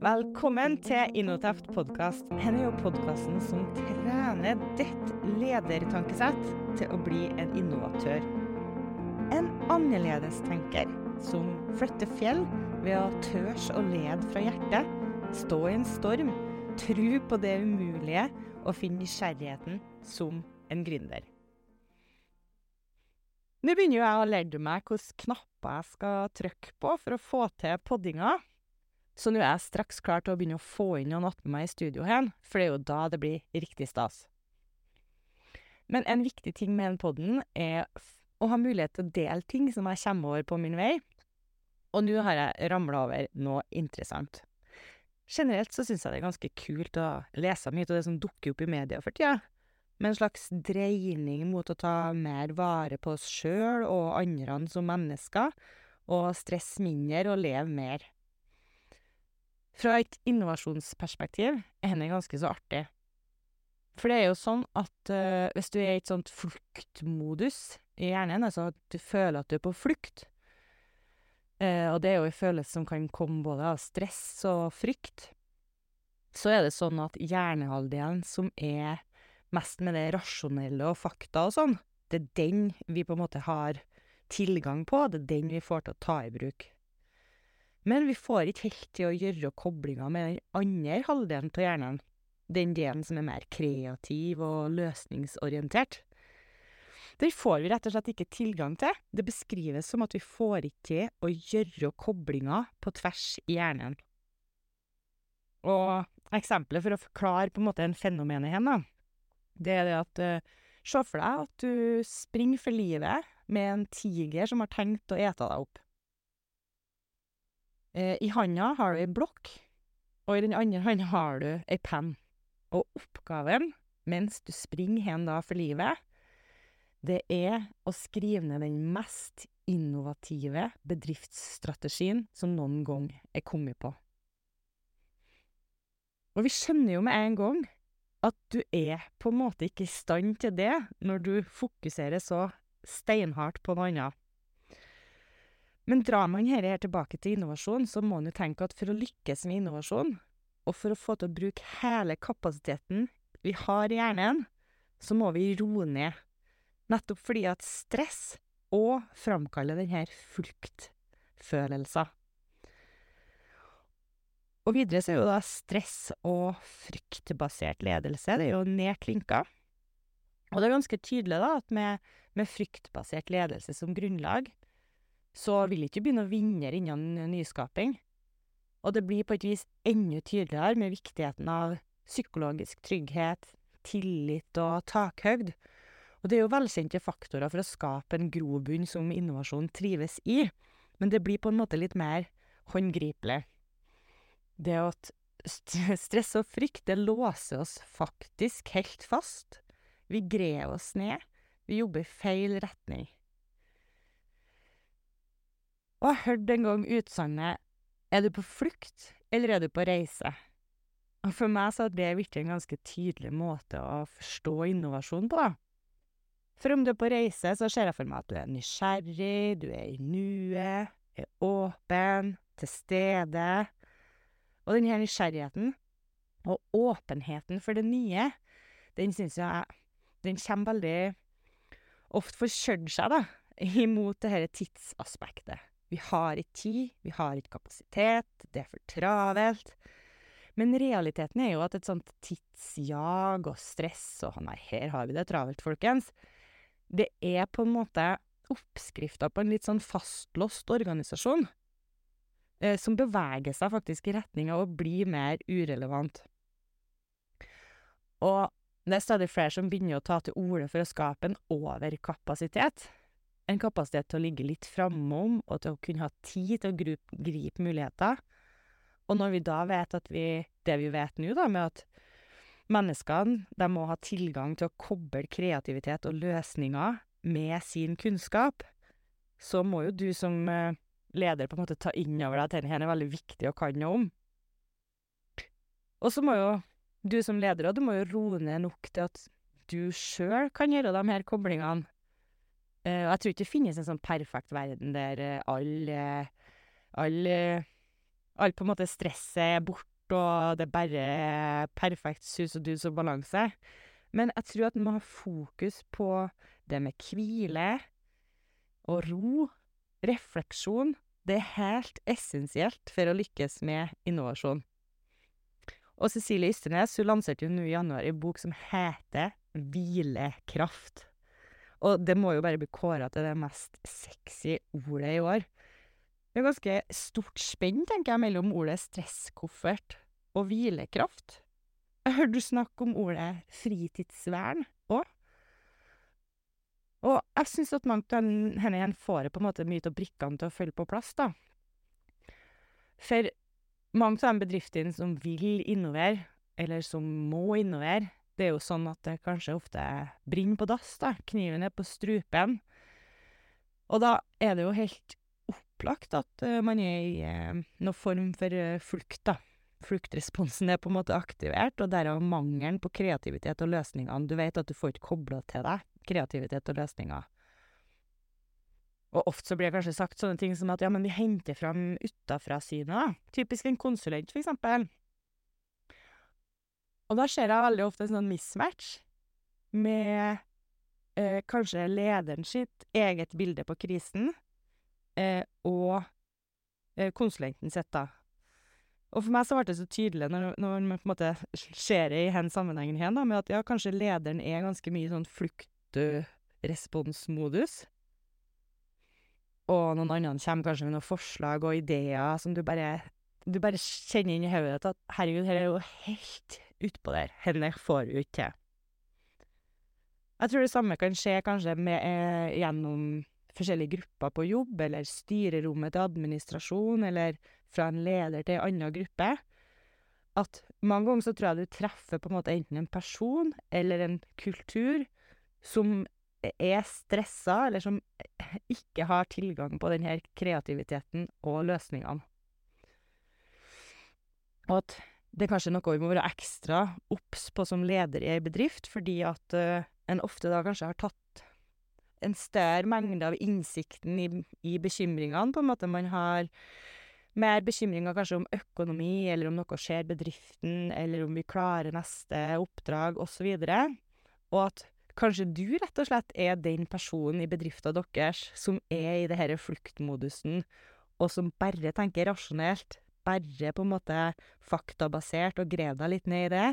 Velkommen til Innoteft podkast. Dette er jo podkasten som trener ditt ledertankesett til å bli en innovatør. En annerledestenkер som flytter fjell ved å tørs å lede fra hjertet, stå i en storm, tro på det umulige og finne nysgjerrigheten som en gründer. Nå begynner jo jeg å lære meg hvilke knapper jeg skal trykke på for å få til poddinga. Så nå er jeg straks klar til å begynne å få inn noen attmed meg i studio igjen, for det er jo da det blir riktig stas. Men en viktig ting med den podden er å ha mulighet til å dele ting som jeg kommer over på min vei, og nå har jeg ramla over noe interessant. Generelt så syns jeg det er ganske kult å lese mye av det som dukker opp i media for tida, med en slags dreining mot å ta mer vare på oss sjøl og andre som mennesker, og stresse mindre og leve mer. Fra et innovasjonsperspektiv er det ganske så artig. For det er jo sånn at uh, hvis du er i et sånt fluktmodus i hjernen, altså at du føler at du er på flukt, uh, og det er jo en følelse som kan komme både av stress og frykt, så er det sånn at hjernehalvdelen som er mest med det rasjonelle og fakta og sånn, det er den vi på en måte har tilgang på, det er den vi får til å ta i bruk. Men vi får ikke helt til å gjøre koblinga med den andre halvdelen av hjernen, den delen som er mer kreativ og løsningsorientert. Den får vi rett og slett ikke tilgang til. Det beskrives som at vi får ikke til å gjøre koblinga på tvers i hjernen. Og eksempelet for å forklare på en måte en fenomenet hen, da, det er det at uh, Se for deg at du springer for livet med en tiger som har tenkt å ete deg opp. Eh, I handa har du ei blokk, og i den andre handa har du ei penn. Og oppgaven, mens du springer hen da for livet, det er å skrive ned den mest innovative bedriftsstrategien som noen gang er kommet på. Og vi skjønner jo med en gang at du er på en måte ikke i stand til det når du fokuserer så steinhardt på noe annet. Men drar man dette her tilbake til innovasjon, så må man jo tenke at for å lykkes med innovasjon, og for å få til å bruke hele kapasiteten vi har i hjernen, så må vi roe ned. Nettopp fordi at stress òg framkaller denne fluktfølelsen. Og videre så er jo da stress og fryktbasert ledelse, det er jo nedklinka. Og det er ganske tydelig da at med, med fryktbasert ledelse som grunnlag, så vil ikke begynne å vinne innen nyskaping. Og det blir på et vis enda tydeligere med viktigheten av psykologisk trygghet, tillit og takhøgd. Og det er jo velkjente faktorer for å skape en grobunn som innovasjon trives i, men det blir på en måte litt mer håndgripelig. Det at stress og frykt, det låser oss faktisk helt fast. Vi grer oss ned. Vi jobber i feil retning. Og jeg hørte en gang utsagnet Er du på flukt, eller er du på reise? Og for meg så har det blitt en ganske tydelig måte å forstå innovasjon på, da. For om du er på reise, så ser jeg for meg at du er nysgjerrig, du er i nuet, er åpen, til stede. Og den her nysgjerrigheten, og åpenheten for det nye, den syns jeg Den kommer veldig ofte forkjørt seg, da, imot det dette tidsaspektet. Vi har ikke tid, vi har ikke kapasitet, det er for travelt. Men realiteten er jo at et sånt tidsjag og stress og nei, her har vi det travelt, folkens, det er på en måte oppskrifta på en litt sånn fastlåst organisasjon, eh, som beveger seg faktisk i retning av å bli mer urelevant. Og det er stadig flere som begynner å ta til orde for å skape en overkapasitet en kapasitet til å ligge litt framom, og til å kunne ha tid til å gripe, muligheter. Og når vi da vet at vi Det vi vet nå, da, med at menneskene, de må ha tilgang til å koble kreativitet og løsninger med sin kunnskap, så må jo du som eh, leder på en måte ta inn over deg at dette er veldig viktig å kan noe om. Og så må jo du som leder du må jo roe ned nok til at du sjøl kan gjøre de her koblingene og jeg tror ikke det finnes en sånn perfekt verden der alle all, alt på en måte stresset er borte, og det bare er perfekt sus og dus og balanse. Men jeg tror at en må ha fokus på det med hvile og ro, refleksjon. Det er helt essensielt for å lykkes med innovasjon. Og Cecilie Ysternes hun lanserte jo nå i januar en bok som heter Hvilekraft. Og det må jo bare bli kåra til det mest sexy ordet i år. Det er ganske stort spenn, tenker jeg, mellom ordet stresskoffert og hvilekraft. Jeg hørte du snakke om ordet fritidsvern òg. Og jeg syns at mangt av denne får på en måte mye av brikkene til å følge på plass, da. For mange av de bedriftene som vil innovere, eller som må innovere, det er jo sånn at det kanskje ofte brenner på dass, da. Kniven er på strupen. Og da er det jo helt opplagt at man er i noen form for flukt, da. Fluktresponsen er på en måte aktivert, og derav mangelen på kreativitet og løsningene. Du vet at du får ikke kobla til deg kreativitet og løsninger. Og ofte så blir det kanskje sagt sånne ting som at ja, men vi henter fram utafra-synet, da. Typisk en konsulent, for eksempel. Og da ser jeg veldig ofte en sånn mismatch med eh, kanskje lederen sitt eget bilde på krisen, eh, og eh, konsulenten sitt, da. Og for meg så ble det så tydelig når når man på en måte ser det i den sammenhengen igjen, da, med at ja, kanskje lederen er ganske mye i sånn fluktresponsmodus. Og noen andre kommer kanskje med noen forslag og ideer som du bare du bare kjenner inni hodet ditt at herregud, her er jo helt utpå der, henne får hun ikke til. Jeg tror det samme kan skje kanskje med gjennom forskjellige grupper på jobb, eller styrerommet til administrasjon, eller fra en leder til en annen gruppe, at mange ganger så tror jeg du treffer på en måte enten en person eller en kultur som er stressa, eller som ikke har tilgang på den her kreativiteten og løsningene. Og at det er kanskje noe vi må være ekstra obs på som leder i ei bedrift, fordi at en ofte da kanskje har tatt en større mengde av innsikten i i bekymringene, på en måte. Man har mer bekymringer kanskje om økonomi, eller om noe skjer bedriften, eller om vi klarer neste oppdrag, og så. Og at kanskje du rett og slett er den personen i bedrifta deres som er i det herre fluktmodusen, og som bare tenker rasjonelt, bare på en måte faktabasert og graver deg litt ned i det.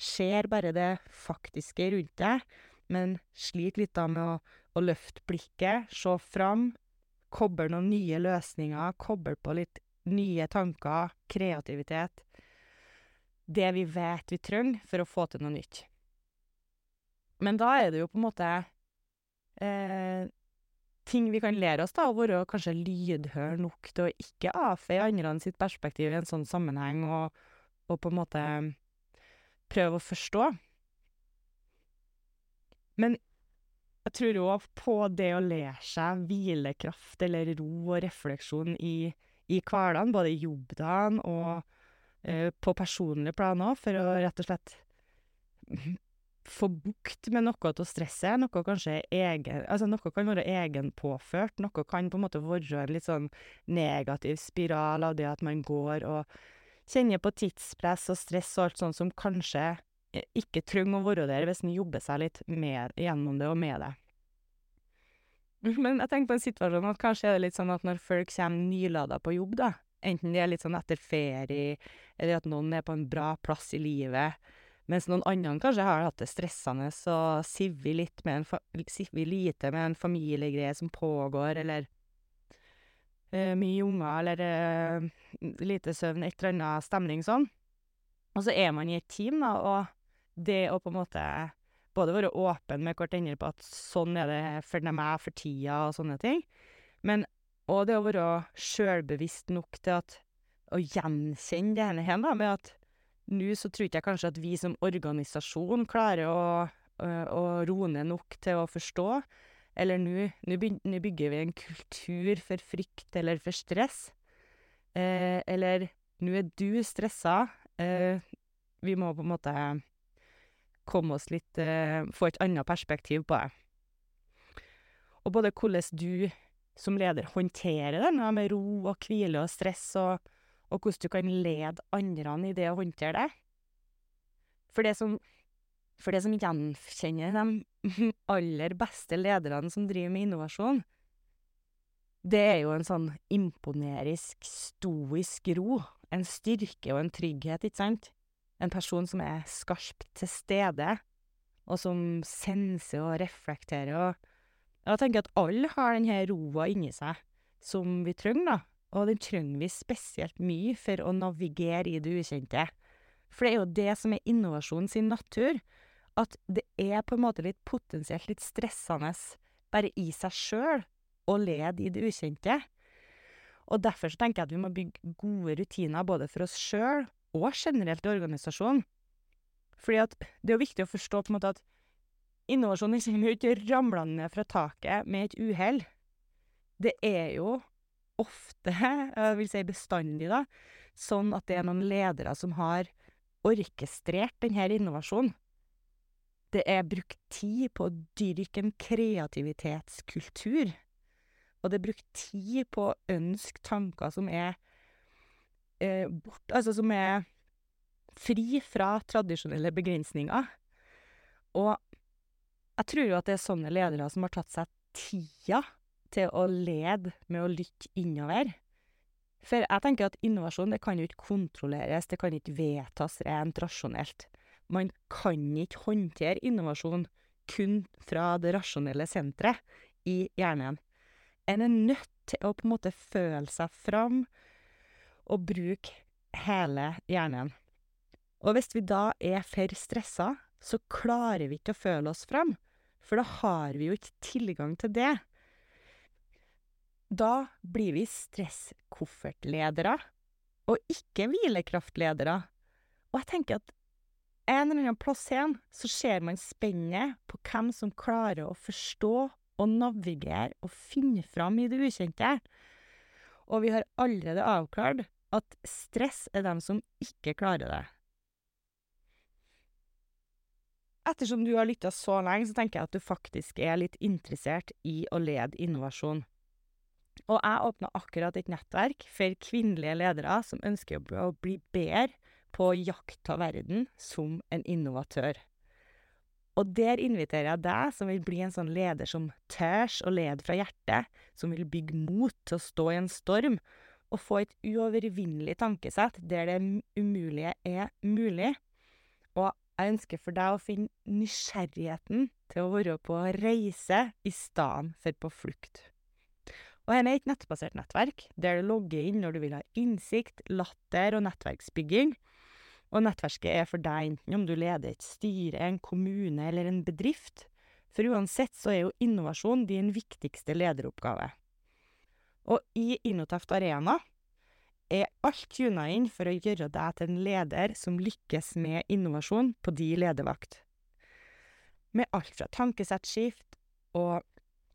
Ser bare det faktiske rundt deg, men sliter litt da med å å løfte blikket, se fram, koble noen nye løsninger, koble på litt nye tanker, kreativitet. Det vi vet vi trenger for å få til noe nytt. Men da er det jo på en måte eh, ting vi kan lære oss, da, å være kanskje lydhør nok til å ikke avfeie andre sitt perspektiv i en sånn sammenheng, og, og på en måte prøve å forstå. Men jeg tror òg på det å lære seg hvilekraft eller ro og refleksjon i i hverdagen, både i jobbdagen og på personlig plan òg, for å rett og slett få bukt med noe av stresset, noe kanskje egen altså noe kan være egenpåført, noe kan på en måte være en litt sånn negativ spiral av det at man går og kjenner på tidspress og stress og alt sånt som kanskje ikke trenger å være der hvis en jobber seg litt med gjennom det og med det. Men jeg tenker på en situasjon at kanskje er det litt sånn at når folk kommer nylada på jobb, da, enten de er litt sånn etter ferie, eller at noen er på en bra plass i livet, mens noen andre kanskje har hatt det stressende og sivet litt med en fa sivet lite med en familiegreie som pågår, eller mye unger, eller lite søvn, et eller anna stemning sånn. Og så er man i et team, da, og det å på en måte både være åpen med hverandre på at sånn er det for meg for tida, og sånne ting, men òg det å være sjølbevisst nok til at å gjenkjenne det her, med at nå så tror ikke jeg kanskje at vi som organisasjon klarer å å roe ned nok til å forstå, eller nå bygger vi en kultur for frykt eller for stress, eller nå er du stressa, vi må på en måte komme oss litt få et annet perspektiv på det. Og både hvordan du som leder håndterer det med ro og hvile og stress og og hvordan du kan lede andre i det å håndtere det. For det som for det som gjenkjenner de aller beste lederne som driver med innovasjon, det er jo en sånn imponerisk, stoisk ro. En styrke og en trygghet, ikke sant? En person som er skarpt til stede, og som senser og reflekterer og Jeg tenker at alle har denne roa inni seg som vi trenger, da. Og den trenger vi spesielt mye for å navigere i det ukjente. For det er jo det som er innovasjonen sin natur, at det er på en måte litt potensielt litt stressende bare i seg sjøl å lede i det ukjente. Og derfor så tenker jeg at vi må bygge gode rutiner både for oss sjøl og generelt i organisasjonen. Fordi at det er jo viktig å forstå på en måte at innovasjonen kommer jo ikke ramlende fra taket med et uhell. Det er jo ofte, jeg vil si bestandig, da, sånn at det er noen ledere som har orkestrert denne innovasjonen. Det er brukt tid på å dyrke en kreativitetskultur. Og det er brukt tid på å ønske tanker som er eh, bort Altså som er fri fra tradisjonelle begrensninger. Og jeg tror jo at det er sånne ledere som har tatt seg tida til å lede med å lytte innover. For jeg tenker at innovasjon, det kan jo ikke kontrolleres, det kan ikke vedtas rent rasjonelt. Man kan ikke håndtere innovasjon kun fra det rasjonelle senteret i hjernen. En er nødt til å på en måte føle seg fram og bruke hele hjernen. Og hvis vi da er for stressa, så klarer vi ikke å føle oss fram, for da har vi jo ikke tilgang til det. Da blir vi stresskoffertledere, og ikke hvilekraftledere. Og jeg tenker at en eller annen plass igjen så ser man spennet på hvem som klarer å forstå og navigere og finne fram i det ukjente. Og vi har allerede avklart at stress er dem som ikke klarer det. Ettersom du har lytta så lenge, så tenker jeg at du faktisk er litt interessert i å lede innovasjon. Og jeg åpna akkurat et nettverk for kvinnelige ledere som ønsker å bli bedre på å jakta verden som en innovatør. Og der inviterer jeg deg som vil bli en sånn leder som tørs å lede fra hjertet, som vil bygge mot til å stå i en storm, og få et uovervinnelig tankesett der det umulige er mulig. Og jeg ønsker for deg å finne nysgjerrigheten til å være på reise i stedet for på flukt. Og her er et nettbasert nettverk, der du logger inn når du vil ha innsikt, latter og nettverksbygging. Og nettverket er for deg enten om du leder et styre, en kommune eller en bedrift. For uansett så er jo innovasjon din viktigste lederoppgave. Og i Innoteft Arena er alt tuna inn for å gjøre deg til en leder som lykkes med innovasjon på din ledervakt. Med alt fra tankesettskift og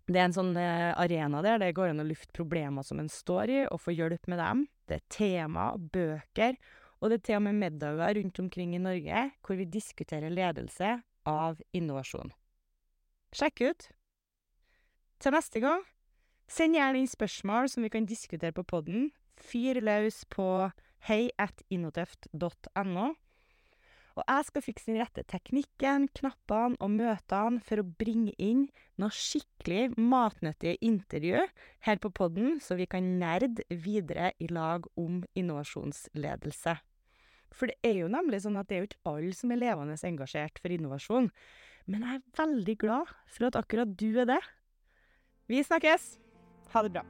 Det er en sånn eh, arena der det går an å lufte problemer som en står i, og få hjelp med dem. Det er tema, bøker og det er til og med middager rundt omkring i Norge hvor vi diskuterer ledelse av innovasjon. Sjekk ut! Til neste gang, send gjerne inn spørsmål som vi kan diskutere på podden. Fyr løs på heiatinotøft.no. Og jeg skal fikse den rette teknikken, knappene og møtene for å bringe inn noe skikkelig matnyttig intervju her på podden, så vi kan nerde videre i lag om innovasjonsledelse. For det er jo nemlig sånn at det er jo ikke alle som er levende engasjert for innovasjon. Men jeg er veldig glad for at akkurat du er det. Vi snakkes! Ha det bra.